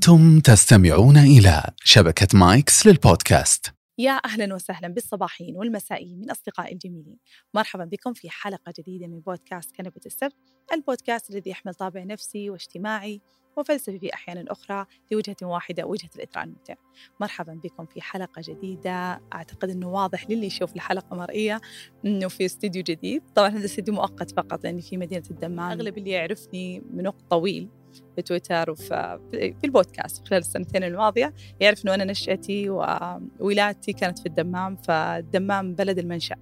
أنتم تستمعون إلى شبكة مايكس للبودكاست. يا أهلا وسهلا بالصباحين والمسائيين من أصدقائي الجميلين. مرحبا بكم في حلقة جديدة من بودكاست كنبة السبت البودكاست الذي يحمل طابع نفسي واجتماعي وفلسفي في أحيان أخرى لوجهة واحدة وجهة الإثراء الممتع. مرحبا بكم في حلقة جديدة. أعتقد أنه واضح للي يشوف الحلقة مرئية أنه في استديو جديد. طبعا هذا استديو مؤقت فقط لأني في مدينة الدمام. أغلب اللي يعرفني من وقت طويل. في تويتر وفي في البودكاست خلال السنتين الماضية يعرف أنه أنا نشأتي وولادتي كانت في الدمام فالدمام بلد المنشأ.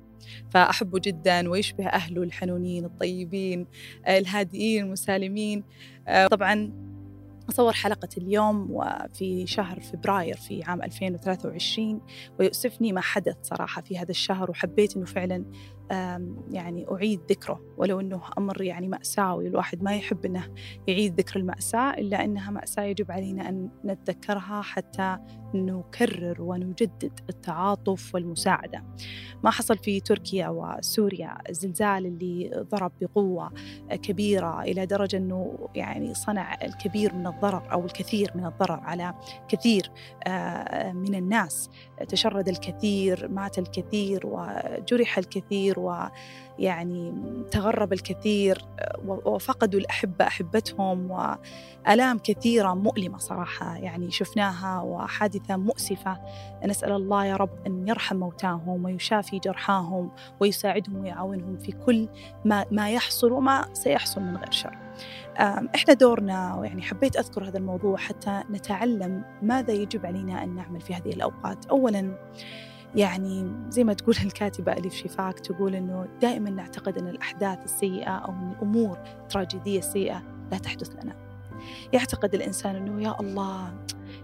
فأحبه جدا ويشبه أهله الحنونين الطيبين الهادئين المسالمين. طبعا أصور حلقة اليوم وفي شهر فبراير في عام 2023 ويؤسفني ما حدث صراحة في هذا الشهر وحبيت أنه فعلا يعني أعيد ذكره ولو أنه أمر يعني مأساوي الواحد ما يحب أنه يعيد ذكر المأساة إلا أنها مأساة يجب علينا أن نتذكرها حتى نكرر ونجدد التعاطف والمساعدة. ما حصل في تركيا وسوريا الزلزال اللي ضرب بقوة كبيرة إلى درجة أنه يعني صنع الكبير من الضرر أو الكثير من الضرر على كثير آه، من الناس. تشرد الكثير مات الكثير وجرح الكثير ويعني تغرب الكثير وفقدوا الأحبة أحبتهم وآلام كثيرة مؤلمة صراحة يعني شفناها وحادثة مؤسفة. نسأل الله يا رب أن يرحم موتاهم ويشافي جرحاهم ويساعدهم ويعاونهم في كل ما, ما يحصل وما سيحصل من غير شر. إحنا دورنا يعني حبيت أذكر هذا الموضوع حتى نتعلم ماذا يجب علينا أن نعمل في هذه الأوقات. اولا يعني زي ما تقول الكاتبة أليف شفاك تقول أنه دائما نعتقد أن الأحداث السيئة أو الأمور التراجيدية السيئة لا تحدث لنا. يعتقد الإنسان أنه يا الله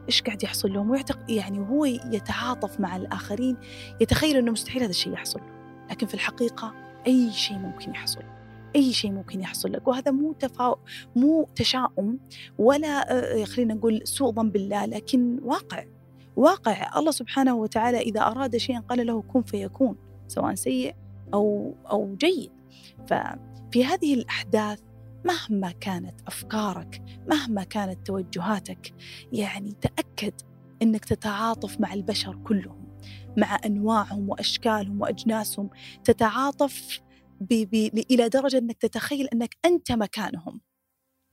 إيش قاعد يحصل لهم ويعتقد يعني وهو يتعاطف مع الآخرين يتخيل أنه مستحيل هذا الشيء يحصل. لكن في الحقيقة أي شيء ممكن يحصل أي شيء ممكن يحصل لك. وهذا مو تفا... مو تشاؤم ولا آه، خلينا نقول سوء ظن بالله لكن واقع. واقع. الله سبحانه وتعالى إذا أراد شيئا قال له كن فيكون سواء سيء أو أو جيد. ففي هذه الأحداث مهما كانت أفكارك مهما كانت توجهاتك يعني تأكد أنك تتعاطف مع البشر كلهم مع أنواعهم وأشكالهم وأجناسهم تتعاطف ب ب إلى درجة أنك تتخيل أنك أنت مكانهم.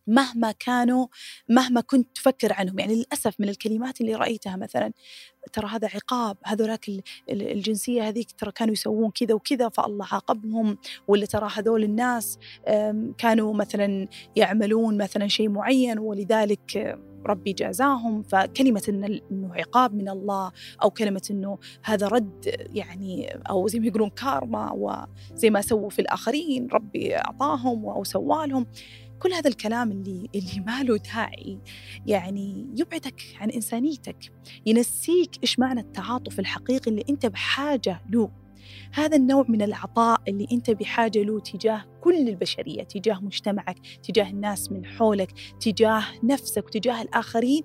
مهما كانوا مهما كنت تفكر عنهم. يعني للأسف من الكلمات اللي رأيتها مثلا ترى هذا عقاب هذولاك الجنسية هذيك ترى كانوا يسوون كذا وكذا فالله عاقبهم ولا ترى هذول الناس كانوا مثلا يعملون مثلا شيء معين ولذلك ربي جازاهم. فكلمة إنه عقاب من الله أو كلمة إنه هذا رد يعني أو زي ما يقولون كارما وزي ما سووا في الآخرين ربي أعطاهم أو سوالهم. كل هذا الكلام اللي اللي ما له داعي يعني يبعدك عن إنسانيتك ينسيك إيش معنى التعاطف الحقيقي اللي أنت بحاجة له. هذا النوع من العطاء اللي أنت بحاجة له تجاه كل البشرية، تجاه مجتمعك، تجاه الناس من حولك، تجاه نفسك وتجاه الآخرين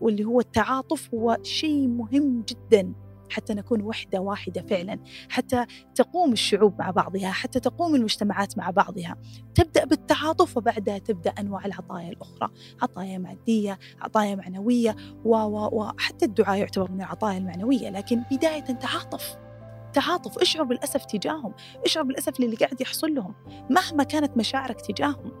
واللي هو التعاطف هو شيء مهم جدا. حتى نكون وحدة واحدة فعلا. حتى تقوم الشعوب مع بعضها حتى تقوم المجتمعات مع بعضها. تبدأ بالتعاطف وبعدها تبدأ أنواع العطايا الأخرى. عطايا مادية عطايا معنوية وحتى الدعاء يعتبر من العطايا المعنوية لكن بداية تعاطف. تعاطف اشعر بالأسف تجاههم اشعر بالأسف للي قاعد يحصل لهم مهما كانت مشاعرك تجاههم.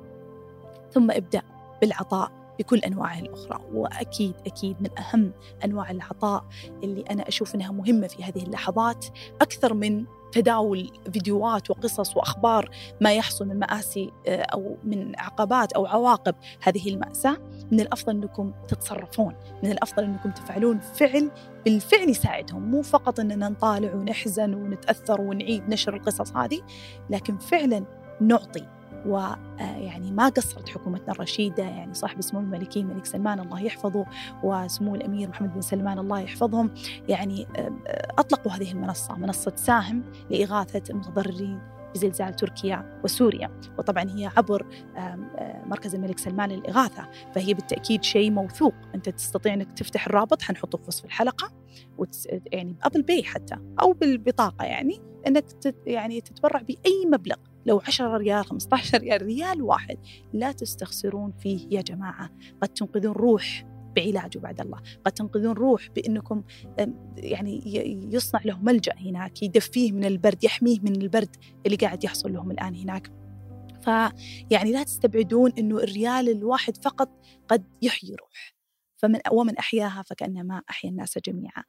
ثم ابدأ بالعطاء. بكل أنواعه الأخرى وأكيد أكيد من أهم أنواع العطاء اللي أنا أشوف أنها مهمة في هذه اللحظات أكثر من تداول فيديوهات وقصص وأخبار ما يحصل من مآسي آه، أو من عقبات أو عواقب هذه المأساة من الأفضل أنكم تتصرفون، من الأفضل أنكم تفعلون فعل بالفعل يساعدهم، مو فقط إننا نطالع ونحزن ونتأثر ونعيد نشر القصص هذه، لكن فعلا نعطي ويعني ما قصرت حكومتنا الرشيدة يعني صاحب السمو الملكي الملك سلمان الله يحفظه وسمو الأمير محمد بن سلمان الله يحفظهم. يعني أطلقوا هذه المنصة منصة ساهم لإغاثة المتضررين بزلزال تركيا وسوريا. وطبعا هي عبر مركز الملك سلمان للإغاثة. فهي بالتأكيد شيء موثوق. أنت تستطيع أنك تفتح الرابط حنحطه في وصف الحلقة وتس يعني ب Apple Pay حتى أو بالبطاقة يعني أنك يعني تتبرع بأي مبلغ لو 10 ريال 15 ريال ريال واحد. لا تستخسرون فيه يا جماعة. قد تنقذون روح بعلاجه بعد الله. قد تنقذون روح بأنكم يعني يصنع له ملجأ هناك يدفيه من البرد يحميه من البرد اللي قاعد يحصل لهم الآن هناك. فيعني لا تستبعدون أنه الريال الواحد فقط قد يحيي روح فمن ومن أحياها فكأنما أحيا الناس جميعا.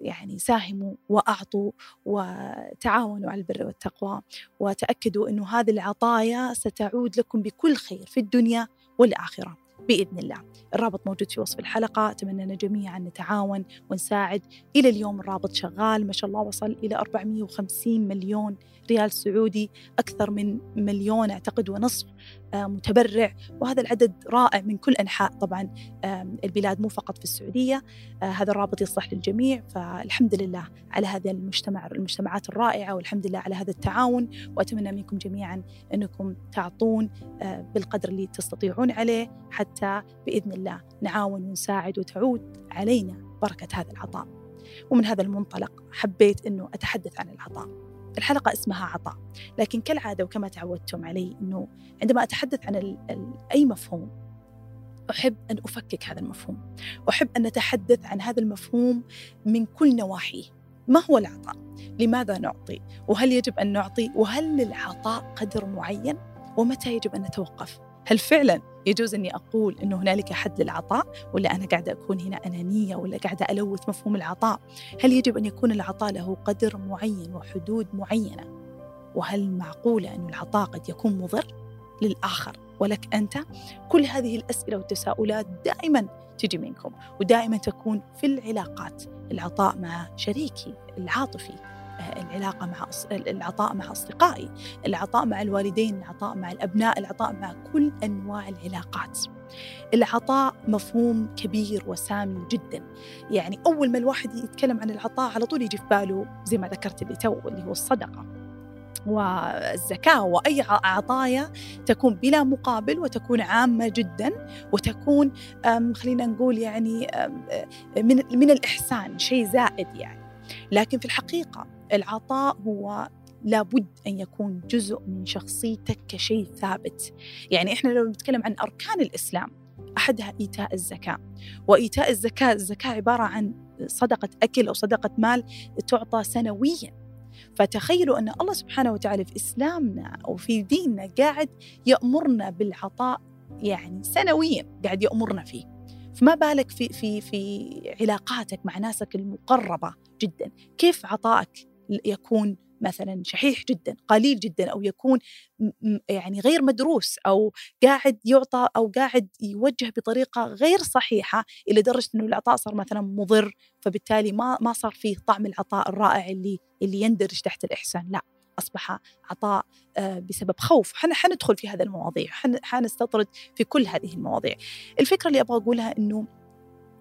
يعني ساهموا وأعطوا وتعاونوا على البر والتقوى وتأكدوا أنه هذه العطايا ستعود لكم بكل خير في الدنيا والآخرة بإذن الله. الرابط موجود في وصف الحلقة أتمنى أن جميعا نتعاون ونساعد. إلى اليوم الرابط شغال ما شاء الله وصل إلى 450 مليون ريال سعودي أكثر من مليون أعتقد ونصف متبرع. وهذا العدد رائع من كل أنحاء. طبعا البلاد مو فقط في السعودية آه، هذا الرابط يصلح للجميع. فالحمد لله على هذا المجتمع المجتمعات الرائعة والحمد لله على هذا التعاون. وأتمنى منكم جميعا أنكم تعطون آه، بالقدر اللي تستطيعون عليه. حتى بإذن الله نعاون ونساعد وتعود علينا بركة هذا العطاء. ومن هذا المنطلق حبيت أنه أتحدث عن العطاء. الحلقة اسمها عطاء لكن كالعادة وكما تعودتم علي أنه عندما أتحدث عن ال ال أي مفهوم أحب أن أفكك هذا المفهوم أحب أن نتحدث عن هذا المفهوم من كل نواحيه ما هو العطاء؟ لماذا نعطي؟ وهل يجب أن نعطي؟ وهل للعطاء قدر معين؟ ومتى يجب أن نتوقف؟ هل فعلا يجوز إني أقول إنه هنالك حد للعطاء ولا أنا قاعدة أكون هنا أنانية ولا قاعدة ألوث مفهوم العطاء؟ هل يجب أن يكون العطاء له قدر معين وحدود معينة؟ وهل معقولة أن العطاء قد يكون مضر للآخر ولك أنت؟ كل هذه الأسئلة والتساؤلات دائما تجي منكم ودائما تكون في العلاقات العطاء مع شريكي العاطفي العلاقة مع العطاء مع أصدقائي العطاء مع الوالدين العطاء مع الأبناء العطاء مع كل أنواع العلاقات. العطاء مفهوم كبير وسامي جدا. يعني أول ما الواحد يتكلم عن العطاء على طول يجي في باله زي ما ذكرت اللي تو اللي هو الصدقة. والزكاة وأي عطايا تكون بلا مقابل وتكون عامة جدا وتكون خلينا نقول يعني من من الإحسان شيء زائد يعني. لكن في الحقيقة العطاء هو لابد أن يكون جزء من شخصيتك كشيء ثابت. يعني إحنا لو نتكلم عن أركان الإسلام أحدها إيتاء الزكاة. وإيتاء الزكاة الزكاة عبارة عن صدقة أكل أو صدقة مال تعطى سنويا. فتخيلوا أن الله سبحانه وتعالى في إسلامنا أو في ديننا قاعد يأمرنا بالعطاء يعني سنويا قاعد يأمرنا فيه. فما بالك في في في علاقاتك مع ناسك المقربة جدا؟ كيف عطائك يكون مثلا شحيح جدا قليل جدا أو يكون يعني غير مدروس أو قاعد يعطى أو قاعد يوجه بطريقة غير صحيحة إلى درجة إنه العطاء صار مثلا مضر فبالتالي ما ما صار فيه طعم العطاء الرائع اللي اللي يندرج تحت الإحسان. لا أصبح عطاء آه، بسبب خوف. حندخل في هذا المواضيع حنستطرد في كل هذه المواضيع. الفكرة اللي أبغى أقولها إنه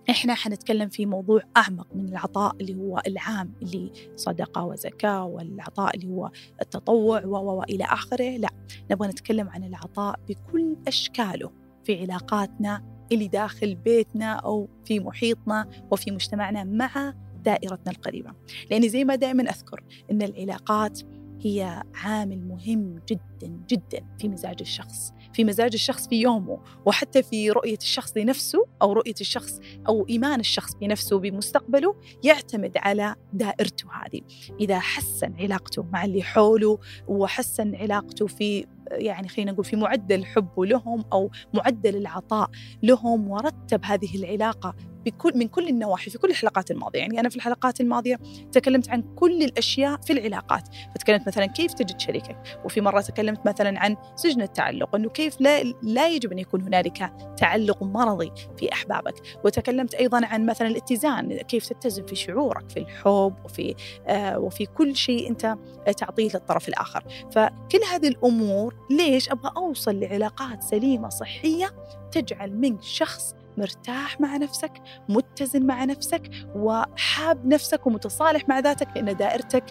إحنا حنتكلم في موضوع أعمق من العطاء اللي هو العام اللي صدقة وزكاة والعطاء اللي هو التطوع و إلى آخره، لا نبغى نتكلم عن العطاء بكل أشكاله في علاقاتنا اللي داخل بيتنا أو في محيطنا وفي مجتمعنا مع دائرتنا القريبه، لأني زي ما دائما أذكر إن العلاقات هي عامل مهم جدا جدا في مزاج الشخص في مزاج الشخص في يومه وحتى في رؤية الشخص لنفسه أو رؤية الشخص أو إيمان الشخص بنفسه بمستقبله يعتمد على دائرته هذه. إذا حسن علاقته مع اللي حوله وحسن علاقته في يعني خلينا نقول في معدل حبه لهم أو معدل العطاء لهم ورتب هذه العلاقة بكل من كل النواحي في كل الحلقات الماضية. يعني أنا في الحلقات الماضية تكلمت عن كل الأشياء في العلاقات. فتكلمت مثلا كيف تجد شريكك. وفي مرة تكلمت مثلا عن سجن التعلق انه كيف لا لا يجب أن يكون هنالك تعلق مرضي في أحبابك. وتكلمت أيضا عن مثلا الاتزان كيف تتزن في شعورك في الحب وفي آه وفي كل شيء أنت تعطيه للطرف الآخر. فكل هذه الأمور ليش أبغى أوصل لعلاقات سليمة صحية تجعل منك شخص مرتاح مع نفسك متزن مع نفسك وحاب نفسك ومتصالح مع ذاتك لأن دائرتك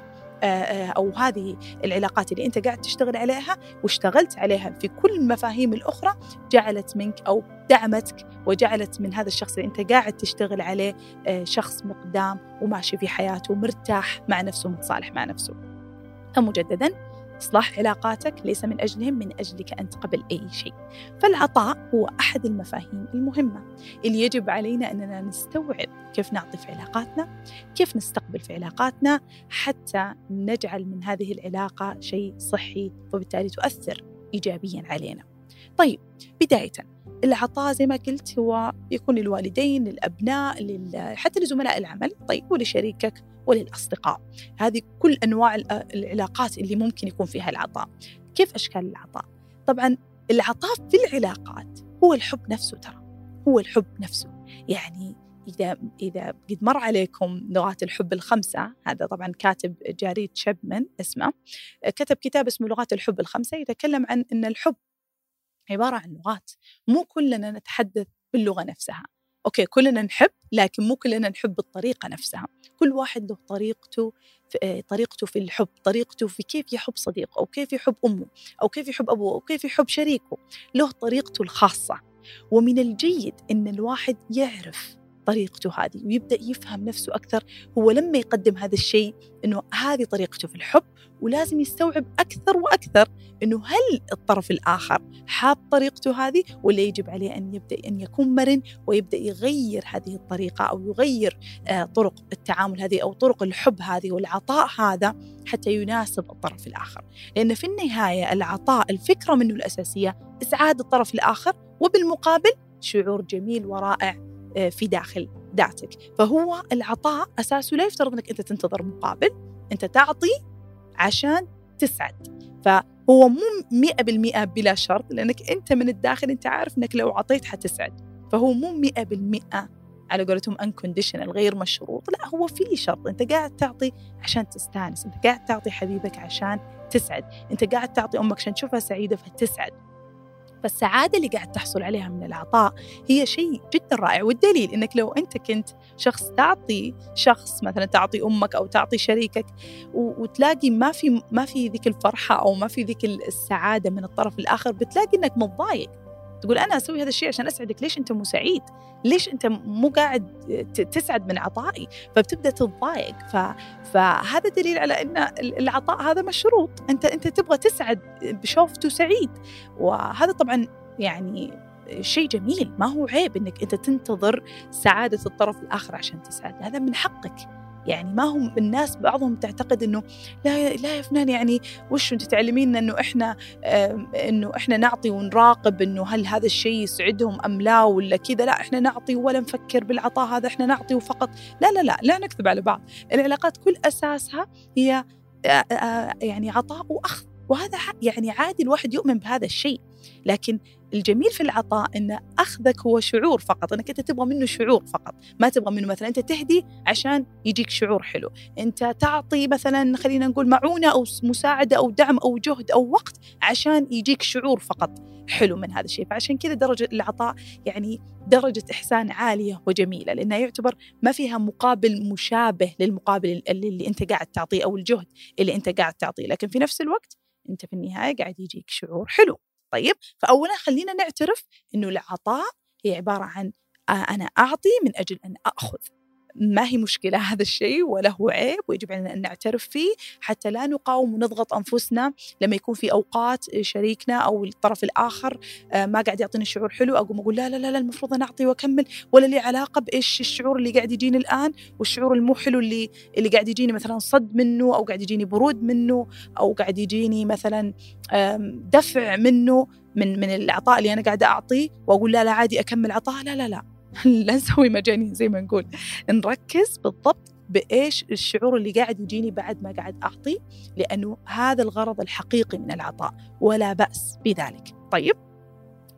آه، آه، أو هذه العلاقات اللي أنت قاعد تشتغل عليها واشتغلت عليها في كل المفاهيم الأخرى جعلت منك أو دعمتك وجعلت من هذا الشخص اللي أنت قاعد تشتغل عليه آه، شخص مقدام وماشي في حياته مرتاح مع نفسه ومتصالح مع نفسه. فمجددا إصلاح علاقاتك ليس من أجلهم من أجلك أنت قبل أي شيء. فالعطاء هو أحد المفاهيم المهمة. اللي يجب علينا أننا نستوعب كيف نعطي في علاقاتنا كيف نستقبل في علاقاتنا حتى نجعل من هذه العلاقة شيء صحي وبالتالي تؤثر إيجابيا علينا. طيب بداية العطاء زي ما قلت هو يكون للوالدين للأبناء لل... حتى لزملاء العمل طيب ولشريكك وللأصدقاء. هذه كل أنواع العلاقات اللي ممكن يكون فيها العطاء. كيف أشكال العطاء؟ طبعا العطاء في العلاقات هو الحب نفسه ترى هو الحب نفسه. يعني إذا إذا قد مر عليكم لغات الحب الخمسة هذا طبعا كاتب جاريد شبمن اسمه كتب كتاب اسمه لغات الحب الخمسة يتكلم عن أن الحب عبارة عن لغات. مو كلنا نتحدث باللغة نفسها. أوكي كلنا نحب لكن مو كلنا نحب بالطريقة نفسها. كل واحد له طريقته في طريقته في الحب طريقته في كيف يحب صديقه أو كيف يحب أمه أو كيف يحب أبوه أو كيف يحب شريكه. له طريقته الخاصة. ومن الجيد أن الواحد يعرف طريقته هذه ويبدأ يفهم نفسه أكثر. هو لما يقدم هذا الشيء أنه هذه طريقته في الحب ولازم يستوعب أكثر وأكثر أنه هل الطرف الآخر حاب طريقته هذه ولا يجب عليه أن يبدأ أن يكون مرن ويبدأ يغير هذه الطريقة أو يغير آه، طرق التعامل هذه أو طرق الحب هذه والعطاء هذا حتى يناسب الطرف الآخر. لأن في النهاية العطاء الفكرة منه الأساسية إسعاد الطرف الآخر وبالمقابل شعور جميل ورائع. في داخل ذاتك. فهو العطاء أساسه لا يفترض أنك أنت تنتظر مقابل أنت تعطي عشان تسعد. فهو مو مئة بالمئة بلا شرط لأنك أنت من الداخل أنت عارف أنك لو عطيت حتسعد. فهو مو مئة بالمئة على قولتهم unconditional غير مشروط. لا هو في شرط. أنت قاعد تعطي عشان تستانس. أنت قاعد تعطي حبيبك عشان تسعد. أنت قاعد تعطي أمك عشان تشوفها سعيدة فتسعد. فالسعادة اللي قاعد تحصل عليها من العطاء هي شيء جدا رائع. والدليل إنك لو أنت كنت شخص تعطي شخص مثلا تعطي أمك أو تعطي شريكك وتلاقي ما في ما في ذيك الفرحة أو ما في ذيك السعادة من الطرف الآخر بتلاقي إنك متضايق. تقول أنا أسوي هذا الشيء عشان أسعدك ليش أنت مو سعيد؟ ليش أنت مو قاعد تسعد من عطائي فبتبدأ تتضايق. ف... فهذا دليل على إن العطاء هذا مشروط. أنت أنت تبغى تسعد بشوفته سعيد وهذا طبعا يعني شيء جميل. ما هو عيب إنك أنت تنتظر سعادة الطرف الآخر عشان تسعد. هذا من حقك. يعني ما هم الناس بعضهم تعتقد إنه لا لا يا فنان يعني وش انت تعلمينا إنه إحنا إنه إحنا نعطي ونراقب إنه هل هذا الشيء يسعدهم أم لا ولا كذا؟ لا إحنا نعطي ولا نفكر بالعطاء هذا إحنا نعطي وفقط لا لا لا لا نكذب على بعض. العلاقات كل أساسها هي يعني عطاء وأخذ. وهذا يعني عادي الواحد يؤمن بهذا الشيء. لكن الجميل في العطاء إن أخذك هو شعور فقط إنك أنت تبغى منه شعور فقط. ما تبغى منه مثلا أنت تهدي عشان يجيك شعور حلو. أنت تعطي مثلا خلينا نقول معونة أو مساعدة أو دعم أو جهد أو وقت عشان يجيك شعور فقط حلو من هذا الشيء. فعشان كذا درجة العطاء يعني درجة إحسان عالية وجميلة لأنها يعتبر ما فيها مقابل مشابه للمقابل اللي, أنت قاعد تعطيه أو الجهد اللي أنت قاعد تعطيه. لكن في نفس الوقت أنت في النهاية قاعد يجيك شعور حلو. طيب فأولا خلينا نعترف أنه العطاء هي عبارة عن أنا أعطي من أجل أن أخذ. ما هي مشكلة هذا الشيء ولا هو عيب ويجب علينا أن نعترف فيه حتى لا نقاوم ونضغط أنفسنا لما يكون في أوقات شريكنا أو الطرف الآخر آه، ما قاعد يعطيني شعور حلو أقوم أقول لا لا لا, لا المفروض أنا أعطي وأكمل ولا لي علاقة بإيش الشعور اللي قاعد يجيني الآن والشعور المو حلو اللي اللي قاعد يجيني مثلا صد منه أو قاعد يجيني برود منه أو قاعد يجيني مثلا دفع منه من من العطاء اللي أنا قاعدة اعطيه وأقول لا لا عادي أكمل عطاء لا لا لا. لا نسوي مجانين زي ما نقول. نركز بالضبط بإيش الشعور اللي قاعد يجيني بعد ما قاعد أعطي لأنه هذا الغرض الحقيقي من العطاء ولا بأس بذلك. طيب؟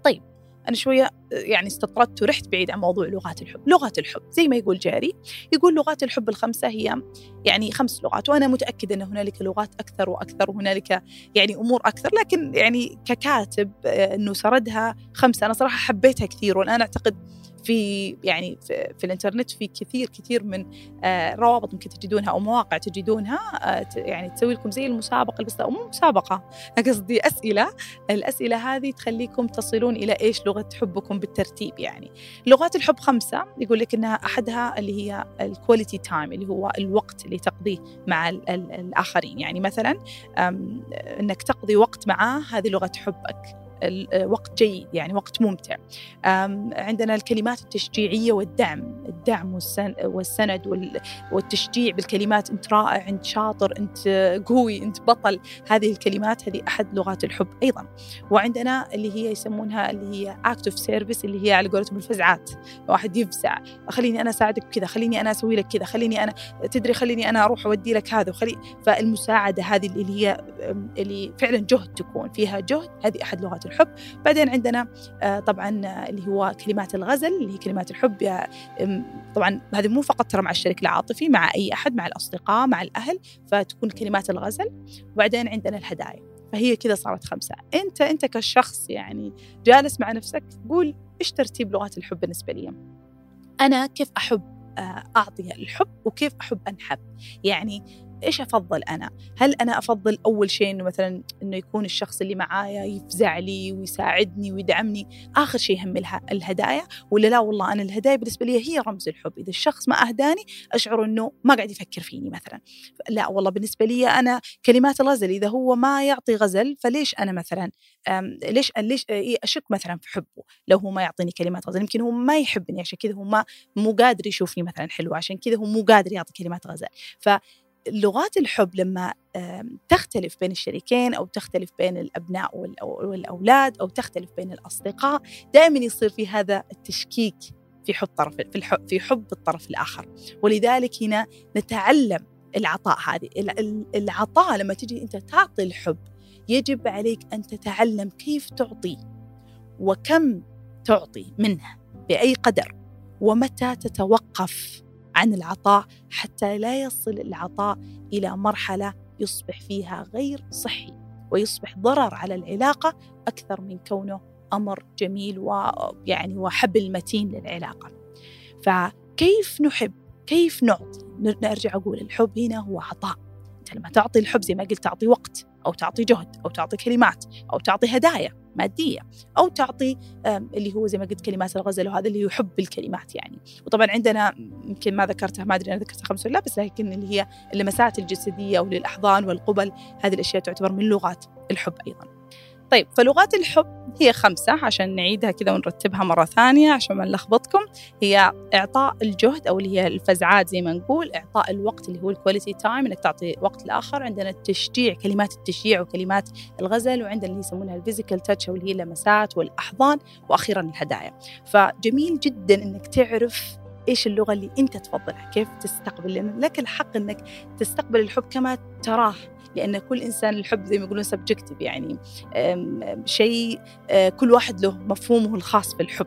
طيب أنا شوية يعني استطردت ورحت بعيد عن موضوع لغات الحب. لغات الحب زي ما يقول جاري يقول لغات الحب الخمسة هي يعني خمس لغات وأنا متأكدة أن هنالك لغات أكثر وأكثر وهنالك يعني أمور أكثر لكن يعني ككاتب أنه سردها خمسة أنا صراحة حبيتها كثير والآن أعتقد في يعني في, في الانترنت في كثير كثير من آه، روابط ممكن تجدونها أو مواقع تجدونها آه، يعني تسوي لكم زي المسابقة بس مو مسابقة قصدي أسئلة. الأسئلة هذه تخليكم تصلون إلى إيش؟ لغة حبكم بالترتيب يعني. لغات الحب خمسة يقول لك إنها أحدها اللي هي ال quality time اللي هو الوقت اللي تقضيه مع الآخرين. يعني مثلا إنك تقضي وقت معاه هذه لغة حبك. وقت جيد يعني وقت ممتع. عندنا الكلمات التشجيعية والدعم. الدعم والسند والتشجيع بالكلمات أنت رائع أنت شاطر أنت قوي أنت بطل. هذه الكلمات هذه أحد لغات الحب. أيضا وعندنا اللي هي يسمونها اللي هي act of service اللي هي على قولتهم الفزعات. واحد يفزع. خليني أنا أساعدك كذا خليني أنا أسوي لك كذا خليني أنا تدري خليني أنا أروح أودي لك هذا وخلي فالمساعدة هذه اللي هي اللي فعلا جهد تكون فيها جهد هذه أحد لغات الحب. بعدين عندنا آه، طبعا اللي هو كلمات الغزل اللي هي كلمات الحب طبعا هذه مو فقط ترى مع الشريك العاطفي مع أي أحد مع الأصدقاء مع الأهل فتكون كلمات الغزل. وبعدين عندنا الهدايا. فهي كذا صارت خمسة. أنت أنت كشخص يعني جالس مع نفسك قول إيش ترتيب لغات الحب بالنسبة لي؟ أنا كيف أحب آه، أعطي الحب وكيف أحب أنحب؟ يعني إيش أفضل أنا؟ هل أنا أفضل أول شيء إنه مثلا إنه يكون الشخص اللي معايا يفزع لي ويساعدني ويدعمني، آخر شيء يهم الهدايا ولا لا والله أنا الهدايا بالنسبة لي هي رمز الحب، إذا الشخص ما أهداني أشعر إنه ما قاعد يفكر فيني مثلا. لا والله بالنسبة لي أنا كلمات الغزل إذا هو ما يعطي غزل فليش أنا مثلا ليش ليش أشك مثلا في حبه لو هو ما يعطيني كلمات غزل يمكن هو ما يحبني عشان كذا هو ما مو قادر يشوفني مثلا حلوة عشان كذا هو مو قادر يعطي كلمات غزل ف لغات الحب لما تختلف بين الشريكين أو تختلف بين الأبناء والأولاد أو تختلف بين الأصدقاء دائما يصير في هذا التشكيك في حب طرف في الحب في حب الطرف الآخر. ولذلك هنا نتعلم العطاء هذه. العطاء لما تجي أنت تعطي الحب يجب عليك أن تتعلم كيف تعطي وكم تعطي منه بأي قدر ومتى تتوقف عن العطاء حتى لا يصل العطاء إلى مرحلة يصبح فيها غير صحي ويصبح ضرر على العلاقة أكثر من كونه أمر جميل ويعني وحبل متين للعلاقة. فكيف نحب؟ كيف نعطي؟ نرجع أقول الحب هنا هو عطاء. أنت لما تعطي الحب زي ما قلت تعطي وقت أو تعطي جهد أو تعطي كلمات أو تعطي هدايا مادية أو تعطي اللي هو زي ما قلت كلمات الغزل وهذا اللي يحب الكلمات يعني. وطبعا عندنا يمكن ما ذكرتها ما أدري أنا ذكرتها خمس ولا لا بس لكن اللي هي اللمسات الجسدية وللاحضان والقبل هذه الأشياء تعتبر من لغات الحب أيضا. طيب فلغات الحب هي خمسة عشان نعيدها كذا ونرتبها مرة ثانية عشان ما نلخبطكم. هي إعطاء الجهد أو اللي هي الفزعات زي ما نقول إعطاء الوقت اللي هو ال quality time إنك تعطي وقت لآخر. عندنا التشجيع كلمات التشجيع وكلمات الغزل وعندنا اللي يسمونها ال physical touch أو اللي هي اللمسات والأحضان وأخيرا الهدايا. فجميل جدا إنك تعرف إيش اللغة اللي أنت تفضلها كيف تستقبل لأن لك الحق إنك تستقبل الحب كما تراه. لأن كل إنسان الحب زي ما يقولون subjective يعني شيء آه، كل واحد له مفهومه الخاص في الحب.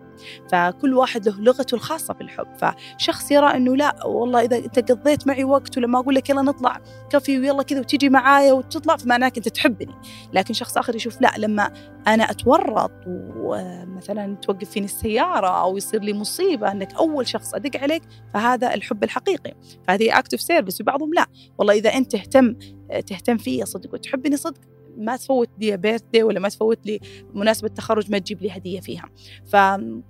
فكل واحد له لغته الخاصة في الحب. فشخص يرى أنه لا والله إذا أنت قضيت معي وقت ولما أقول لك يلا نطلع كافي ويلا كذا وتيجي معايا وتطلع فمعناك أنت تحبني. لكن شخص آخر يشوف لا لما أنا أتورط ومثلا توقف فيني السيارة أو يصير لي مصيبة أنك أول شخص أدق عليك فهذا الحب الحقيقي. فهذه acts of service وبعضهم لا. والله إذا أنت تهتم تهتم فيا صدق وتحبني صدق ما تفوت لي birthday ولا ما تفوت لي مناسبة تخرج ما تجيب لي هدية فيها. فمهم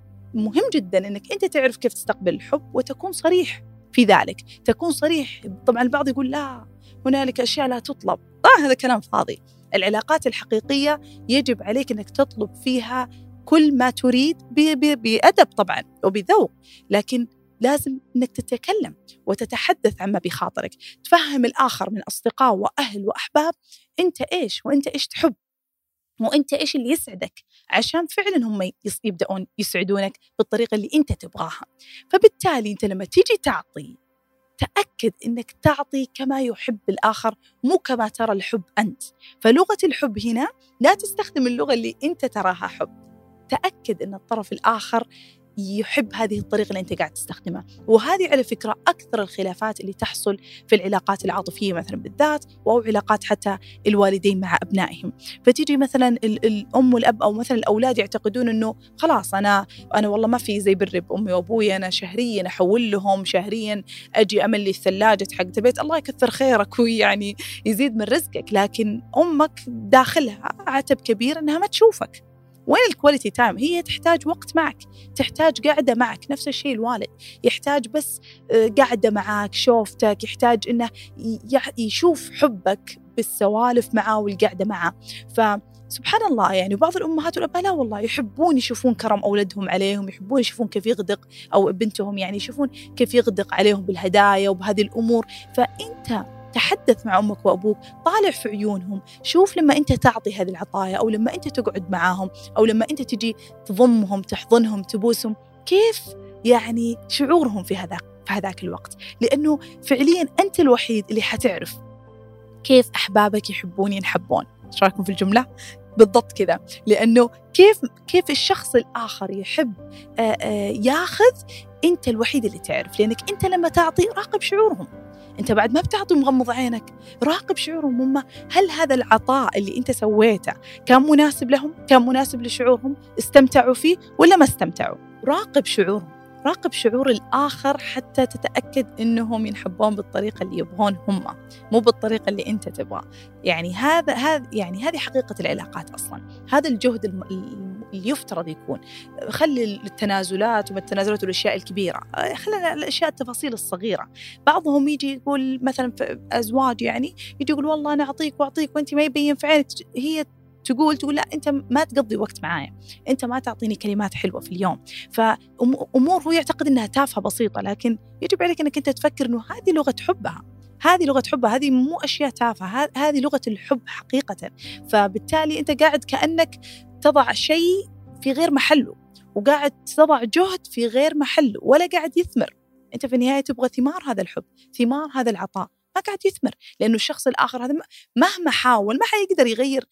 جدا أنك أنت تعرف كيف تستقبل الحب وتكون صريح في ذلك. تكون صريح طبعا البعض يقول لا هنالك أشياء لا تطلب. طبعا هذا كلام فاضي. العلاقات الحقيقية يجب عليك أنك تطلب فيها كل ما تريد بأدب طبعا وبذوق لكن لازم إنك تتكلم وتتحدث عما بخاطرك. تفهم الآخر من أصدقاء وأهل وأحباب أنت إيش وأنت إيش تحب؟ وأنت إيش اللي يسعدك؟ عشان فعلا هم يبدأون يسعدونك بالطريقة اللي أنت تبغاها. فبالتالي أنت لما تيجي تعطي تأكد أنك تعطي كما يحب الآخر مو كما ترى الحب أنت. فلغة الحب هنا لا تستخدم اللغة اللي أنت تراها حب. تأكد أن الطرف الآخر يحب هذه الطريقة اللي أنت قاعد تستخدمها. وهذه على فكرة أكثر الخلافات اللي تحصل في العلاقات العاطفية مثلا بالذات أو علاقات حتى الوالدين مع أبنائهم. فتيجي مثلا الأم والأب أو مثلا الأولاد يعتقدون أنه خلاص أنا أنا والله ما في زي بر بأمي وأبوي أنا شهريا أحول لهم شهريا أجي أملي الثلاجة حق البيت. الله يكثر خيرك ويعني يزيد من رزقك. لكن أمك داخلها عتب كبير أنها ما تشوفك. وين ال quality time هي تحتاج وقت معك تحتاج قاعدة معك نفس الشيء الوالد. يحتاج بس آه، قاعدة معك شوفتك يحتاج إنه يشوف حبك بالسوالف معه والقعدة معه فسبحان الله يعني بعض الأمهات والأباء لا والله يحبون يشوفون كرم أولادهم عليهم يحبون يشوفون كيف يغدق أو بنتهم يعني يشوفون كيف يغدق عليهم بالهدايا وبهذه الأمور. فأنت تحدث مع أمك وأبوك طالع في عيونهم شوف لما أنت تعطي هذه العطايا أو لما أنت تقعد معاهم أو لما أنت تجي تضمهم تحضنهم تبوسهم كيف يعني شعورهم في هذاك في هذاك الوقت؟ لأنه فعليا أنت الوحيد اللي حتعرف كيف أحبابك يحبون ينحبون. إيش رأيكم في الجملة؟ بالضبط كذا. لأنه كيف كيف الشخص الآخر يحب ياخذ أنت الوحيد اللي تعرف لأنك أنت لما تعطي راقب شعورهم. أنت بعد ما بتعطي مغمض عينك راقب شعورهم هم. هل هذا العطاء اللي أنت سويته كان مناسب لهم؟ كان مناسب لشعورهم؟ استمتعوا فيه ولا ما استمتعوا؟ راقب شعورهم راقب شعور الآخر حتى تتأكد أنهم ينحبون بالطريقة اللي يبغون هم مو بالطريقة اللي أنت تبغى. يعني هذا هذا يعني هذه حقيقة العلاقات أصلا. هذا الجهد اللي يفترض يكون. خلي التنازلات وما التنازلات والأشياء الكبيرة. خلينا الأشياء التفاصيل الصغيرة. بعضهم يجي يقول مثلا أزواج يعني يجي يقول والله أنا أعطيك وأعطيك وأنت ما يبين في عينك هي تقول تقول لا أنت ما تقضي وقت معايا. أنت ما تعطيني كلمات حلوة في اليوم. فامور هو يعتقد إنها تافهة بسيطة لكن يجب عليك إنك أنت تفكر إنه هذه لغة حبها. هذه لغة حبها. هذه مو أشياء تافهة. هذه لغة الحب حقيقة. فبالتالي أنت قاعد كأنك تضع شيء في غير محله وقاعد تضع جهد في غير محله ولا قاعد يثمر. أنت في النهاية تبغى ثمار هذا الحب ثمار هذا العطاء ما قاعد يثمر لأنه الشخص الآخر هذا مهما حاول ما حيقدر يغير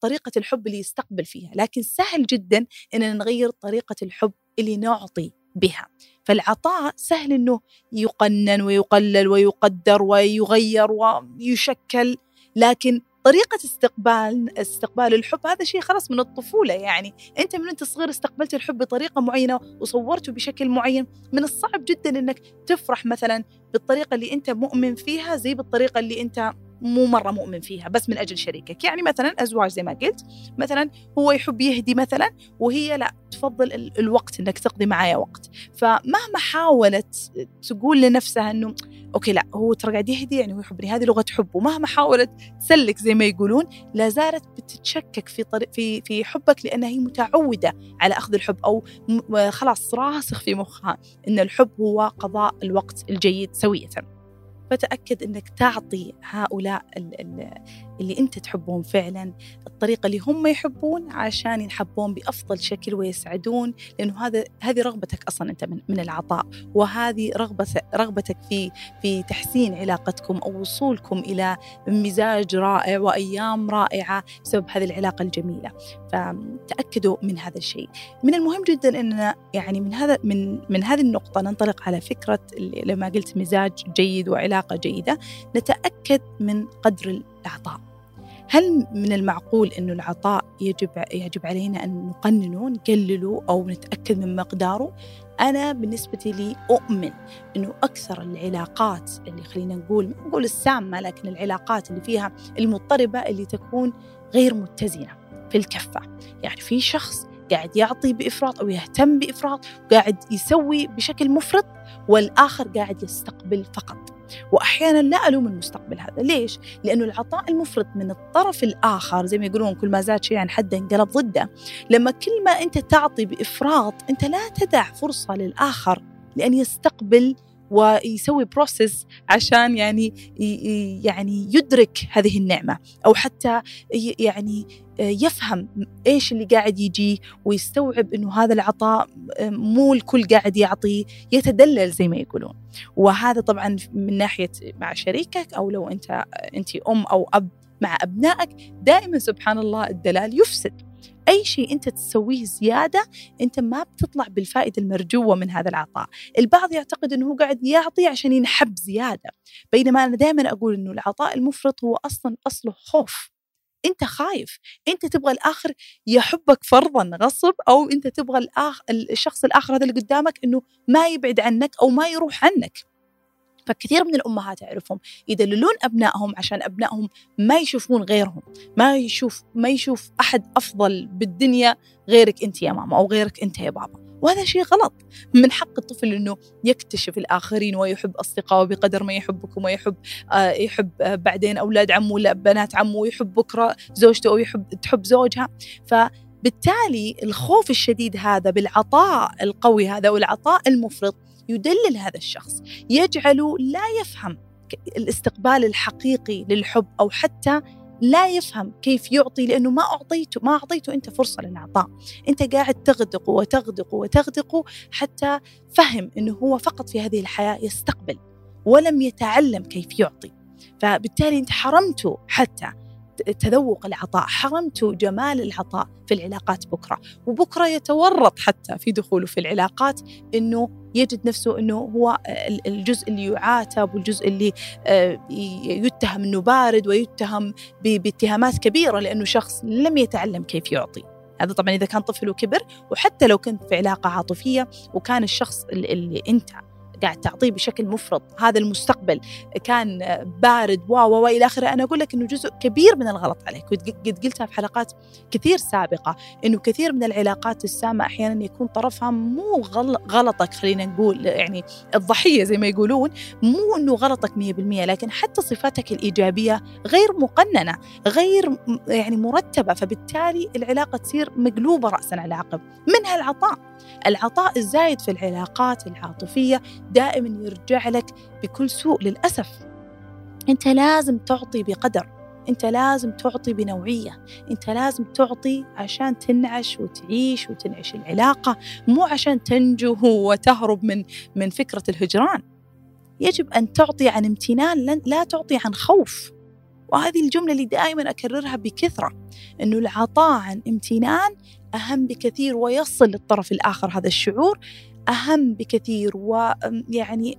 طريقة الحب اللي يستقبل فيها لكن سهل جدا إننا نغير طريقة الحب اللي نعطي بها. فالعطاء سهل إنه يقنن ويقلل ويقدر ويغير ويشكل لكن طريقة استقبال استقبال الحب هذا شيء خلاص من الطفولة يعني. أنت من أنت صغير استقبلت الحب بطريقة معينة وصورته بشكل معين من الصعب جدا أنك تفرح مثلا بالطريقة اللي أنت مؤمن فيها زي بالطريقة اللي أنت مو مرة مؤمن فيها بس من أجل شريكك. يعني مثلا أزواج زي ما قلت مثلا هو يحب يهدي مثلا وهي لا تفضل الوقت أنك تقضي معايا وقت. فمهما حاولت تقول لنفسها أنه أوكي لا هو ترى قاعد يهدي يعني هو يحبني هذه لغة حب. ومهما حاولت تسلك زي ما يقولون لا زالت بتتشكك في طريق في في حبك لأنها هي متعودة على أخذ الحب أو خلاص راسخ في مخها إن الحب هو قضاء الوقت الجيد سوية. فتأكد أنك تعطي هؤلاء اللي أنت تحبهم فعلا الطريقة اللي هم يحبون عشان ينحبون بأفضل شكل ويسعدون لأنه هذا هذه رغبتك أصلا أنت من, من العطاء وهذه رغبة رغبتك في في تحسين علاقتكم أو وصولكم إلى مزاج رائع وأيام رائعة بسبب هذه العلاقة الجميلة. فتأكدوا من هذا الشيء. من المهم جدا أننا يعني من هذا من من هذه النقطة ننطلق على فكرة لما قلت مزاج جيد وعلاقة جيدة نتأكد من قدر العطاء هل من المعقول أنه العطاء يجب يجب علينا أن نقننه نقلله أو نتأكد من مقداره؟ أنا بالنسبة لي أؤمن أنه أكثر العلاقات اللي خلينا نقول نقول السامة لكن العلاقات اللي فيها المضطربة اللي تكون غير متزنة. في الكفة. يعني في شخص قاعد يعطي بإفراط أو يهتم بإفراط وقاعد يسوي بشكل مفرط والآخر قاعد يستقبل فقط. وأحيانا لا ألوم المستقبل هذا. ليش؟ لأنه العطاء المفرط من الطرف الآخر زي ما يقولون كل ما زاد شيء عن حده انقلب ضده. لما كل ما أنت تعطي بإفراط أنت لا تدع فرصة للآخر لأن يستقبل ويسوي بروسيس عشان يعني يعني يدرك هذه النعمة. أو حتى يعني يفهم إيش اللي قاعد يجي ويستوعب إنه هذا العطاء مو الكل قاعد يعطي يتدلل زي ما يقولون. وهذا طبعا من ناحية مع شريكك أو لو أنت أنت أم أو أب مع أبنائك دائما سبحان الله الدلال يفسد. أي شيء أنت تسويه زيادة أنت ما بتطلع بالفائدة المرجوة من هذا العطاء. البعض يعتقد أنه هو قاعد يعطي عشان ينحب زيادة. بينما أنا دائما أقول أنه العطاء المفرط هو أصلا أصله خوف. أنت خايف. أنت تبغى الآخر يحبك فرضا غصب أو أنت تبغى الآخر الشخص الآخر هذا اللي قدامك إنه ما يبعد عنك أو ما يروح عنك. فكثير من الأمهات اعرفهم يدللون أبنائهم عشان أبنائهم ما يشوفون غيرهم ما يشوف ما يشوف أحد أفضل بالدنيا غيرك أنت يا ماما أو غيرك أنت يا بابا. وهذا شيء غلط. من حق الطفل إنه يكتشف الآخرين ويحب أصدقائه بقدر ما يحبكم ويحب آه يحب آه بعدين أولاد عمه ولا بنات عمه ويحب بكره زوجته أو يحب تحب زوجها. فبالتالي الخوف الشديد هذا بالعطاء القوي هذا والعطاء المفرط يدلل هذا الشخص. يجعله لا يفهم الاستقبال الحقيقي للحب أو حتى لا يفهم كيف يعطي لأنه ما أعطيته ما أعطيته أنت فرصة للعطاء، أنت قاعد تغدقه وتغدقه وتغدقه حتى فهم إنه هو فقط في هذه الحياة يستقبل ولم يتعلم كيف يعطي، فبالتالي أنت حرمته حتى تذوق العطاء حرمته جمال العطاء في العلاقات بكرة. وبكرة يتورط حتى في دخوله في العلاقات أنه يجد نفسه أنه هو الجزء اللي يعاتب والجزء اللي آه، يتهم أنه بارد ويتهم باتهامات كبيرة لأنه شخص لم يتعلم كيف يعطي. هذا طبعا إذا كان طفل وكبر وحتى لو كنت في علاقة عاطفية وكان الشخص اللي, أنت قاعد تعطيه بشكل مفرط. هذا المستقبل كان بارد و و إلى آخره. أنا أقول لك إنه جزء كبير من الغلط عليك. قد قلتها في حلقات كثير سابقة إنه كثير من العلاقات السامة أحيانا يكون طرفها مو غلطك خلينا نقول يعني الضحية زي ما يقولون مو إنه غلطك 100% لكن حتى صفاتك الإيجابية غير مقننة غير يعني مرتبة. فبالتالي العلاقة تصير مقلوبة راسا على عقب. منها العطاء. العطاء الزايد في العلاقات العاطفية دائما يرجع لك بكل سوء للأسف. أنت لازم تعطي بقدر أنت لازم تعطي بنوعية أنت لازم تعطي عشان تنعش وتعيش وتنعش العلاقة مو عشان تنجو وتهرب من من فكرة الهجران. يجب أن تعطي عن امتنان لا تعطي عن خوف. وهذه الجملة اللي دائما أكررها بكثرة أنه العطاء عن امتنان أهم بكثير ويصل للطرف الآخر. هذا الشعور أهم بكثير ويعني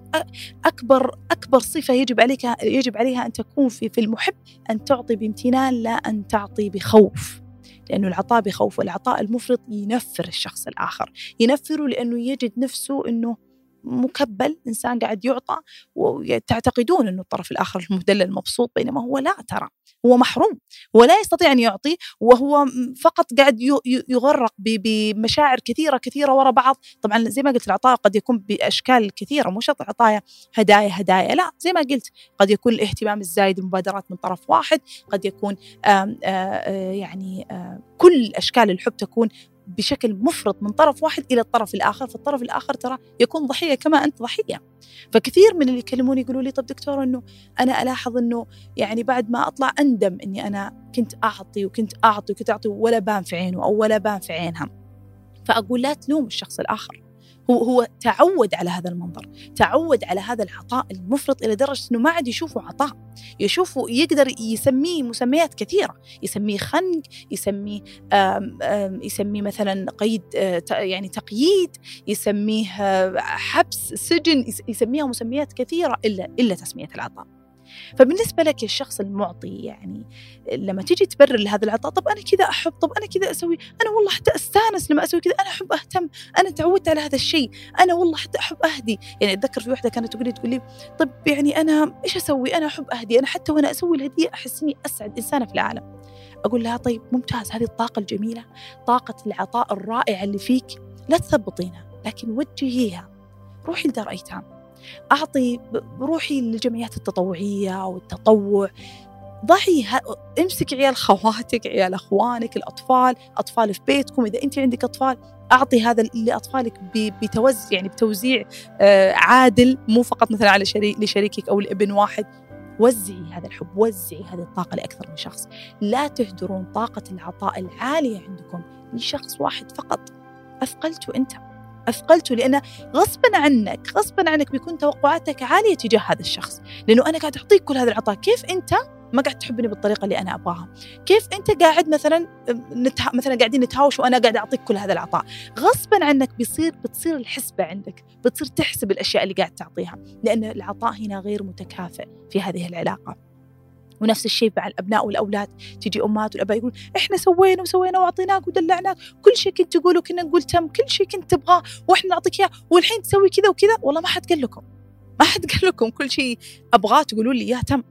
أكبر أكبر صفة يجب عليك يجب عليها أن تكون في في المحب أن تعطي بامتنان لا أن تعطي بخوف. لأنه العطاء بخوف والعطاء المفرط ينفر الشخص الآخر. ينفره لأنه يجد نفسه أنه مكبل إنسان قاعد يعطى وتعتقدون أنه الطرف الآخر المدلل مبسوط بينما هو لا ترى. هو محروم ولا يستطيع أن يعطي وهو فقط قاعد يغرق بمشاعر كثيرة كثيرة وراء بعض. طبعا زي ما قلت العطاء قد يكون بأشكال كثيرة مو شرط عطايا هدايا هدايا. لا زي ما قلت قد يكون الاهتمام الزايد المبادرات من طرف واحد قد يكون آآ آآ يعني آآ كل أشكال الحب تكون بشكل مفرط من طرف واحد إلى الطرف الآخر فالطرف الآخر ترى يكون ضحية كما أنت ضحية. فكثير من اللي يكلموني يقولوا لي طب دكتور إنه أنا ألاحظ إنه يعني بعد ما أطلع أندم إني أنا كنت أعطي وكنت أعطي وكنت أعطي ولا بان في عينه أو ولا بان في عينها. فأقول لا تلوم الشخص الآخر. هو هو تعود على هذا المنظر تعود على هذا العطاء المفرط إلى درجة أنه ما عاد يشوفه عطاء. يشوفه يقدر يسميه مسميات كثيرة يسميه خنق يسميه آم آم يسميه مثلا قيد آه، يعني تقييد يسميه آه، حبس سجن يسميها مسميات كثيرة إلا إلا تسمية العطاء. فبالنسبة لك الشخص المعطي يعني لما تيجي تبرر لهذا العطاء طب أنا كذا أحب طب أنا كذا أسوي أنا والله حتى أستانس لما أسوي كذا أنا أحب أهتم أنا تعودت على هذا الشيء أنا والله حتى أحب أهدي. يعني أتذكر في واحدة كانت تقول لي تقول لي طب يعني أنا إيش أسوي؟ أنا أحب أهدي أنا حتى وأنا أسوي الهدية أحس إني أسعد إنسانة في العالم. أقول لها طيب ممتاز هذه الطاقة الجميلة طاقة العطاء الرائعة اللي فيك لا تثبطينها لكن وجهيها روحي لدار أيتام. أعطي بروحي للجمعيات التطوعية والتطوع ضعي امسك عيال خواتك عيال أخوانك الأطفال أطفال في بيتكم. إذا انت عندك أطفال أعطي هذا لأطفالك بتوزع يعني بتوزيع آه، عادل مو فقط مثلا على شريك لشريكك أو لابن واحد. وزعي هذا الحب وزعي هذه الطاقة لأكثر من شخص. لا تهدرون طاقة العطاء العالية عندكم لشخص واحد فقط. أثقلته أنت. أثقلته لأن غصبا عنك غصبا عنك بيكون توقعاتك عالية تجاه هذا الشخص. لأنه أنا قاعد أعطيك كل هذا العطاء. كيف أنت ما قاعد تحبني بالطريقة اللي أنا أبغاها؟ كيف أنت قاعد مثلا نتها مثلا قاعدين نتهاوش وأنا قاعد أعطيك كل هذا العطاء؟ غصبا عنك بيصير بتصير الحسبة عندك. بتصير تحسب الأشياء اللي قاعد تعطيها. لأن العطاء هنا غير متكافئ في هذه العلاقة. ونفس الشيء مع الأبناء والأولاد. تجي أمهات والأباء يقول إحنا سوينا وسوينا وأعطيناك ودلعناك. كل شيء كنت تقوله كنا نقول تم. كل شيء كنت تبغاه. وإحنا نعطيك إياه. والحين تسوي كذا وكذا. والله ما حد قال لكم. ما حد قال لكم كل شيء أبغاه تقولوا لي إياه تم.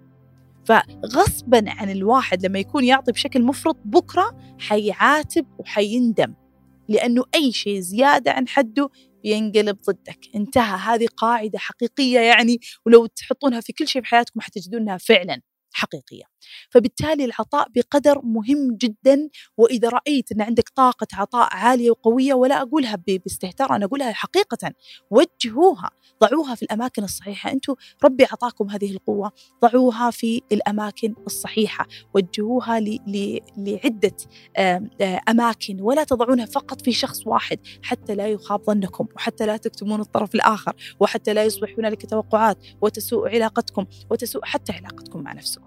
فغصبا عن الواحد لما يكون يعطي بشكل مفرط بكرة حيعاتب وحيندم. لأنه أي شيء زيادة عن حده بينقلب ضدك. انتهى. هذه قاعدة حقيقية يعني. ولو تحطونها في كل شيء في حياتكم حتجدونها فعلا. حقيقية. فبالتالي العطاء بقدر مهم جدا وإذا رأيت أن عندك طاقة عطاء عالية وقوية ولا أقولها باستهتار أنا أقولها حقيقة. وجهوها ضعوها في الأماكن الصحيحة. أنتم ربي أعطاكم هذه القوة. ضعوها في الأماكن الصحيحة. وجهوها لعدة أماكن. ولا تضعونها فقط في شخص واحد. حتى لا يخاب ظنكم وحتى لا تكتمون الطرف الآخر. وحتى لا يصبح هنالك توقعات وتسوء علاقتكم وتسوء حتى علاقتكم مع نفسكم.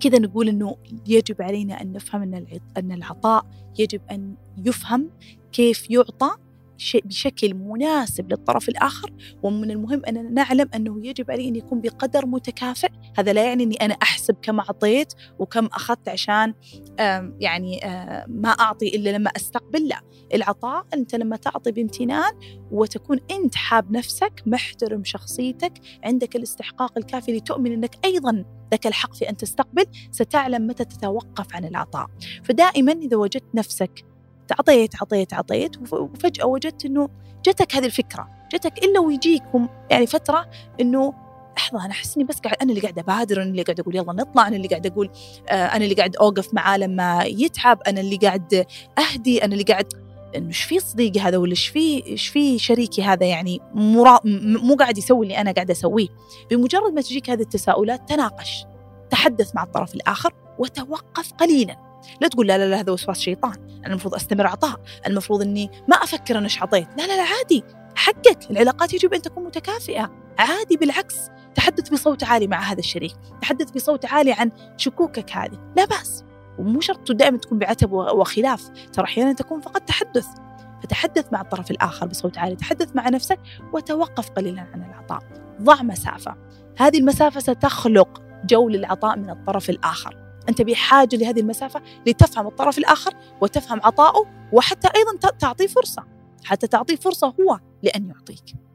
كذا نقول إنه يجب علينا أن نفهم إن العطاء يجب أن يفهم كيف يعطى بشكل مناسب للطرف الآخر ومن المهم أننا نعلم أنه يجب علي أن يكون بقدر متكافئ. هذا لا يعني أني أنا أحسب كم أعطيت وكم أخذت عشان يعني ما أعطي إلا لما أستقبل. لا العطاء أنت لما تعطي بامتنان وتكون أنت حاب نفسك محترم شخصيتك عندك الاستحقاق الكافي لتؤمن أنك أيضا لك الحق في أن تستقبل ستعلم متى تتوقف عن العطاء. فدائما إذا وجدت نفسك عطيت عطيت عطيت وفجأة وجدت أنه جتك هذه الفكرة جتك إلا ويجيكم يعني فترة أنه لحظة أنا أحس إني بس قاعد أنا اللي قاعد أبادر أنا اللي قاعد أقول يلا نطلع أنا اللي قاعد أقول آه أنا اللي قاعد أوقف معاه لما يتعب أنا اللي قاعد أهدي أنا اللي قاعد إنه إيش في صديقي هذا ولا إيش في إيش في شريكي هذا يعني. مو قاعد يسوي اللي أنا قاعد أسويه بمجرد ما تجيك هذه التساؤلات تناقش تحدث مع الطرف الآخر وتوقف قليلا لا تقول لا لا لا هذا وسواس شيطان أنا المفروض أستمر عطاء المفروض أني ما أفكر أنا إيش عطيت لا لا لا عادي حقك العلاقات يجب أن تكون متكافئة عادي بالعكس تحدث بصوت عالي مع هذا الشريك تحدث بصوت عالي عن شكوكك هذه لا بأس ومو شرط دائما تكون بعتب وخلاف ترى أحيانا تكون فقط تحدث فتحدث مع الطرف الآخر بصوت عالي تحدث مع نفسك وتوقف قليلا عن العطاء ضع مسافة هذه المسافة ستخلق جو للعطاء من الطرف الآخر. أنت بحاجة لهذه المسافة لتفهم الطرف الآخر وتفهم عطاؤه وحتى أيضا تعطيه فرصة. حتى تعطيه فرصة هو لأن يعطيك.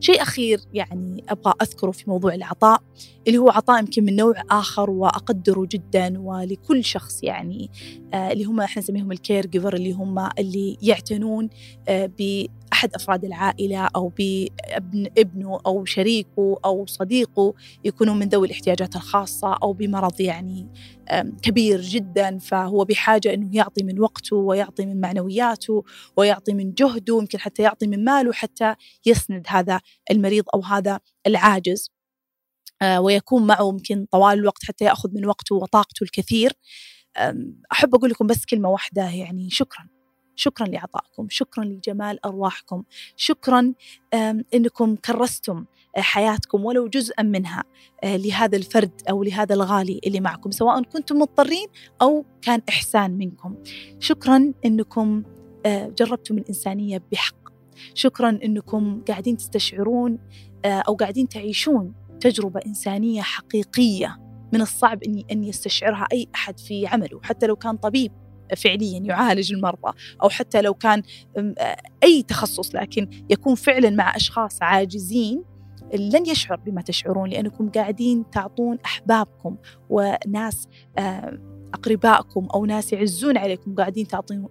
شيء أخير يعني أبغى أذكره في موضوع العطاء اللي هو عطاء يمكن من نوع آخر وأقدره جدا ولكل شخص يعني آه اللي هم إحنا نسميهم الكير جيفر اللي هم اللي يعتنون آه أحد أفراد العائلة أو بابن ابنه أو شريكه أو صديقه يكونوا من ذوي الاحتياجات الخاصة أو بمرض يعني كبير جدا فهو بحاجة أنه يعطي من وقته ويعطي من معنوياته ويعطي من جهده يمكن حتى يعطي من ماله حتى يسند هذا المريض أو هذا العاجز. آه، ويكون معه يمكن طوال الوقت حتى يأخذ من وقته وطاقته الكثير. أحب أقول لكم بس كلمة واحدة يعني شكرا. شكرا لعطائكم شكرا لجمال أرواحكم شكرا أنكم كرستم آه، حياتكم ولو جزءا منها آه، لهذا الفرد أو لهذا الغالي اللي معكم سواء كنتم مضطرين أو كان إحسان منكم. شكرا أنكم آه، جربتم الإنسانية بحق. شكرا أنكم قاعدين تستشعرون أو قاعدين تعيشون تجربة إنسانية حقيقية من الصعب أن يستشعرها أي أحد في عمله حتى لو كان طبيب. فعليا يعالج المرضى أو حتى لو كان أي تخصص لكن يكون فعلا مع أشخاص عاجزين لن يشعر بما تشعرون لأنكم قاعدين تعطون أحبابكم وناس أقربائكم أو ناس يعزون عليكم قاعدين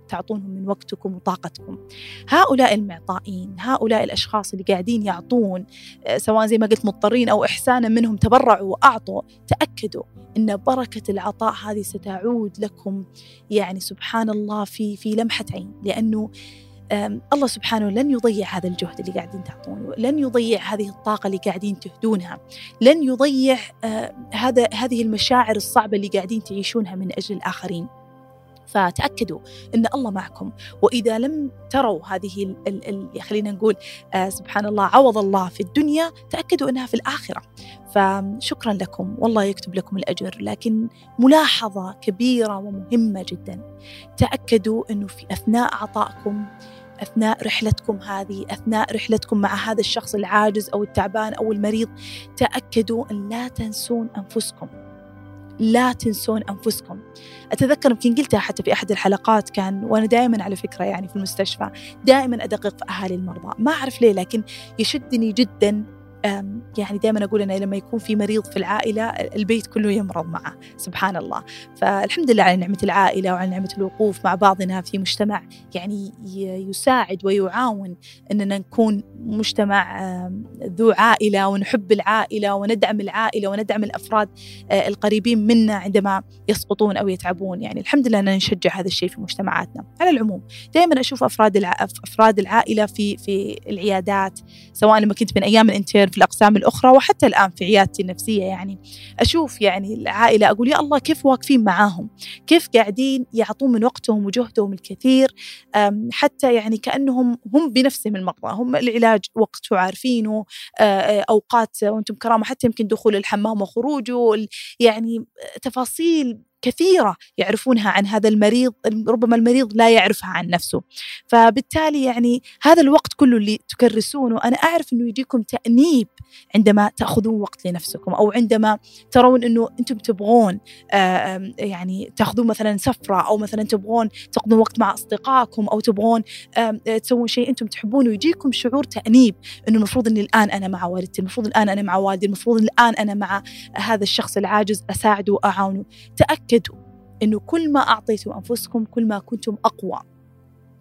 تعطونهم من وقتكم وطاقتكم. هؤلاء المعطائين هؤلاء الأشخاص اللي قاعدين يعطون آه، سواء زي ما قلت مضطرين أو إحسانا منهم تبرعوا وأعطوا تأكدوا أن بركة العطاء هذه ستعود لكم يعني سبحان الله في في لمحة عين. لأنه الله سبحانه لن يضيع هذا الجهد اللي قاعدين تعطونه لن يضيع هذه الطاقة اللي قاعدين تهدونها لن يضيع هذا هذه المشاعر الصعبة اللي قاعدين تعيشونها من أجل الآخرين. فتأكدوا أن الله معكم وإذا لم تروا هذه خلينا نقول آه سبحان الله عوض الله في الدنيا تأكدوا أنها في الآخرة. فشكرا لكم والله يكتب لكم الأجر لكن ملاحظة كبيرة ومهمة جدا. تأكدوا أنه في أثناء عطائكم أثناء رحلتكم هذه أثناء رحلتكم مع هذا الشخص العاجز أو التعبان أو المريض تأكدوا أن لا تنسون أنفسكم. لا تنسون أنفسكم. أتذكر يمكن قلتها حتى في أحد الحلقات كان وأنا دائما على فكرة يعني في المستشفى دائما أدقق في أهالي المرضى. ما أعرف ليه لكن يشدني جدا يعني دائما أقول أنه لما يكون في مريض في العائلة البيت كله يمرض معه سبحان الله. فالحمد لله على نعمة العائلة وعلى نعمة الوقوف مع بعضنا في مجتمع يعني يساعد ويعاون أننا نكون مجتمع ذو عائلة ونحب العائلة وندعم العائلة وندعم الأفراد آه، القريبين منا عندما يسقطون أو يتعبون. يعني الحمد لله أننا نشجع هذا الشيء في مجتمعاتنا. على العموم دائما أشوف أفراد أفراد العائلة في في العيادات سواء لما كنت من أيام الانتير في الأقسام الأخرى وحتى الآن في عيادتي النفسية يعني أشوف يعني العائلة أقول يا الله كيف واقفين معاهم؟ كيف قاعدين يعطون من وقتهم وجهدهم الكثير؟ حتى يعني كأنهم هم بنفسهم المرضى هم العلاج وقت عارفينه أوقات وأنتم كرامة حتى يمكن دخول الحمام وخروجه يعني تفاصيل كثيرة يعرفونها عن هذا المريض ربما المريض لا يعرفها عن نفسه. فبالتالي يعني هذا الوقت كله اللي تكرسونه أنا أعرف أنه يجيكم تأنيب عندما تأخذون وقت لنفسكم أو عندما ترون أنه أنتم تبغون يعني تأخذون مثلا سفرة أو مثلا تبغون تقضون وقت مع أصدقائكم أو تبغون تسوون شيء أنتم تحبونه ويجيكم شعور تأنيب أنه المفروض أني الآن أنا مع والدتي المفروض الآن أنا مع والدي المفروض الآن أنا مع هذا الشخص العاجز أساعده وأعاونه. تأكدوا أنه كل ما أعطيتم أنفسكم كل ما كنتم أقوى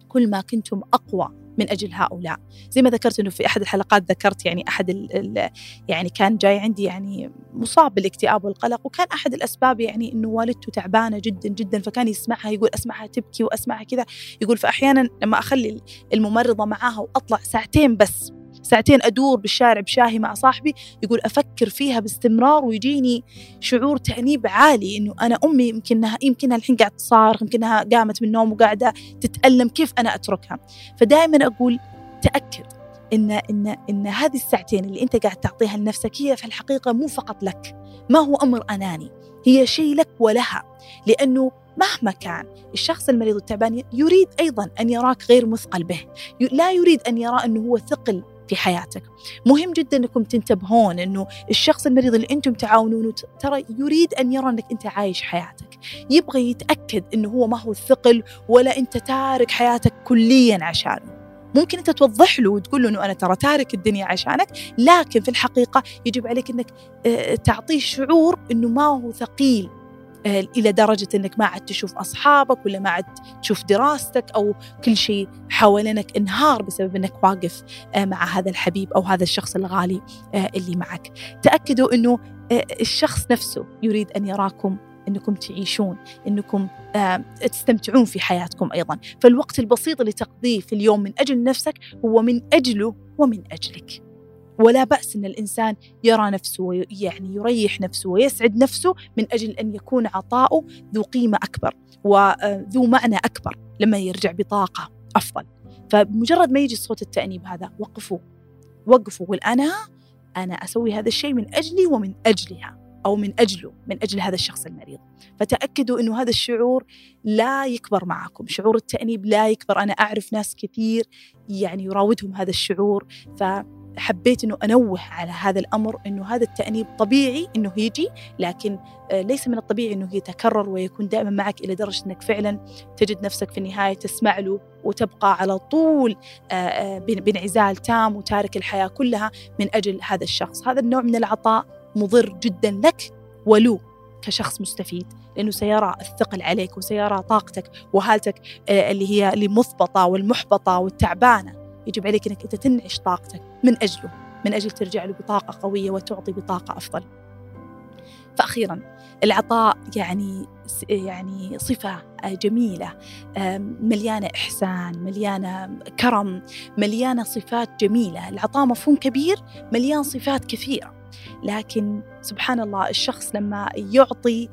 كل ما كنتم أقوى من أجل هؤلاء. زي ما ذكرت إنه في أحد الحلقات ذكرت يعني أحد ال ال يعني كان جاي عندي يعني مصاب بالاكتئاب والقلق وكان أحد الأسباب يعني إنه والدته تعبانة جدا جدا فكان يسمعها يقول أسمعها تبكي وأسمعها كذا. يقول فاحيانا لما أخلي الممرضة معاها وأطلع ساعتين بس ساعتين أدور بالشارع بشاهي مع صاحبي يقول أفكر فيها باستمرار ويجيني شعور تأنيب عالي إنه أنا أمي يمكنها يمكنها الحين قاعدة تصارخ يمكنها قامت من النوم وقاعدة تتألم كيف أنا أتركها. فدائما أقول تأكد إن إن إن هذه الساعتين اللي أنت قاعد تعطيها لنفسك هي في الحقيقة مو فقط لك ما هو أمر أناني هي شيء لك ولها. لأنه مهما كان الشخص المريض التعبان يريد أيضا أن يراك غير مثقل به لا يريد أن يرى أنه هو ثقل في حياتك. مهم جدا أنكم تنتبهون أنه الشخص المريض اللي أنتم تعاونونه ترى يريد أن يرى أنك أنت عايش حياتك. يبغى يتأكد أنه هو ما هو ثقل ولا أنت تارك حياتك كليا عشانه. ممكن أنت توضح له وتقول له أنه أنا ترى تارك الدنيا عشانك لكن في الحقيقة يجب عليك أنك آه، تعطيه شعور أنه ما هو ثقيل. آه، إلى درجة أنك ما عاد تشوف أصحابك ولا ما عاد تشوف دراستك أو كل شيء حوالينك انهار بسبب أنك واقف آه، مع هذا الحبيب أو هذا الشخص الغالي آه، اللي معك. تأكدوا أنه الشخص نفسه يريد أن يراكم إنكم تعيشون إنكم تستمتعون في حياتكم أيضا. فالوقت البسيط اللي تقضيه في اليوم من أجل نفسك هو من أجله ومن أجلك. ولا بأس أن الإنسان يرى نفسه يعني يريح نفسه ويسعد نفسه من أجل أن يكون عطاؤه ذو قيمة أكبر وذو معنى أكبر لما يرجع بطاقة أفضل. فمجرد ما يجي صوت التأنيب هذا وقفوا وقفوا قول أنا أنا أسوي هذا الشيء من أجلي ومن أجلها أو من أجله من أجل هذا الشخص المريض. فتأكدوا أنه هذا الشعور لا يكبر معكم شعور التأنيب لا يكبر. أنا أعرف ناس كثير يعني يراودهم هذا الشعور. ف حبيت إنه أنوه على هذا الأمر إنه هذا التأنيب طبيعي إنه يجي لكن آه، ليس من الطبيعي إنه يتكرر ويكون دائما معك إلى درجة إنك فعلا تجد نفسك في النهاية تسمع له وتبقى على طول آه، آه، بانعزال تام وتارك الحياة كلها من أجل هذا الشخص، هذا النوع من العطاء مضر جدا لك ولو كشخص مستفيد لأنه سيرى الثقل عليك وسيرى طاقتك وهالتك اللي هي المثبطة والمحبطة والتعبانة. يجب عليك أنك أنت تنعش طاقتك من أجله من أجل ترجع له بطاقة قوية وتعطي بطاقة أفضل. فأخيرا العطاء يعني يعني صفة جميلة مليانة إحسان مليانة كرم مليانة صفات جميلة. العطاء مفهوم كبير مليان صفات كثيرة. لكن سبحان الله الشخص لما يعطي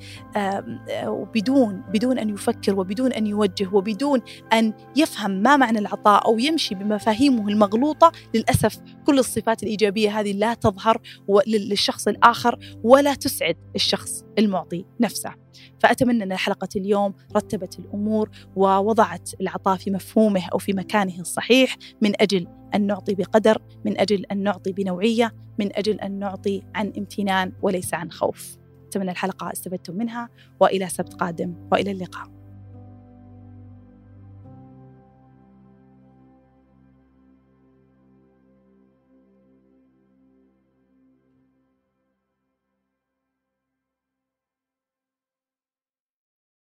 بدون بدون أن يفكر وبدون أن يوجه وبدون أن يفهم ما معنى العطاء أو يمشي بمفاهيمه المغلوطة للأسف كل الصفات الإيجابية هذه لا تظهر للشخص الآخر ولا تسعد الشخص المعطي نفسه. فأتمنى أن حلقة اليوم رتبت الأمور ووضعت العطاء في مفهومه أو في مكانه الصحيح من أجل أن نعطي بقدر من أجل أن نعطي بنوعية من أجل أن نعطي عن امتنان وليس عن خوف. أتمنى الحلقة استفدتم منها وإلى سبت قادم وإلى اللقاء.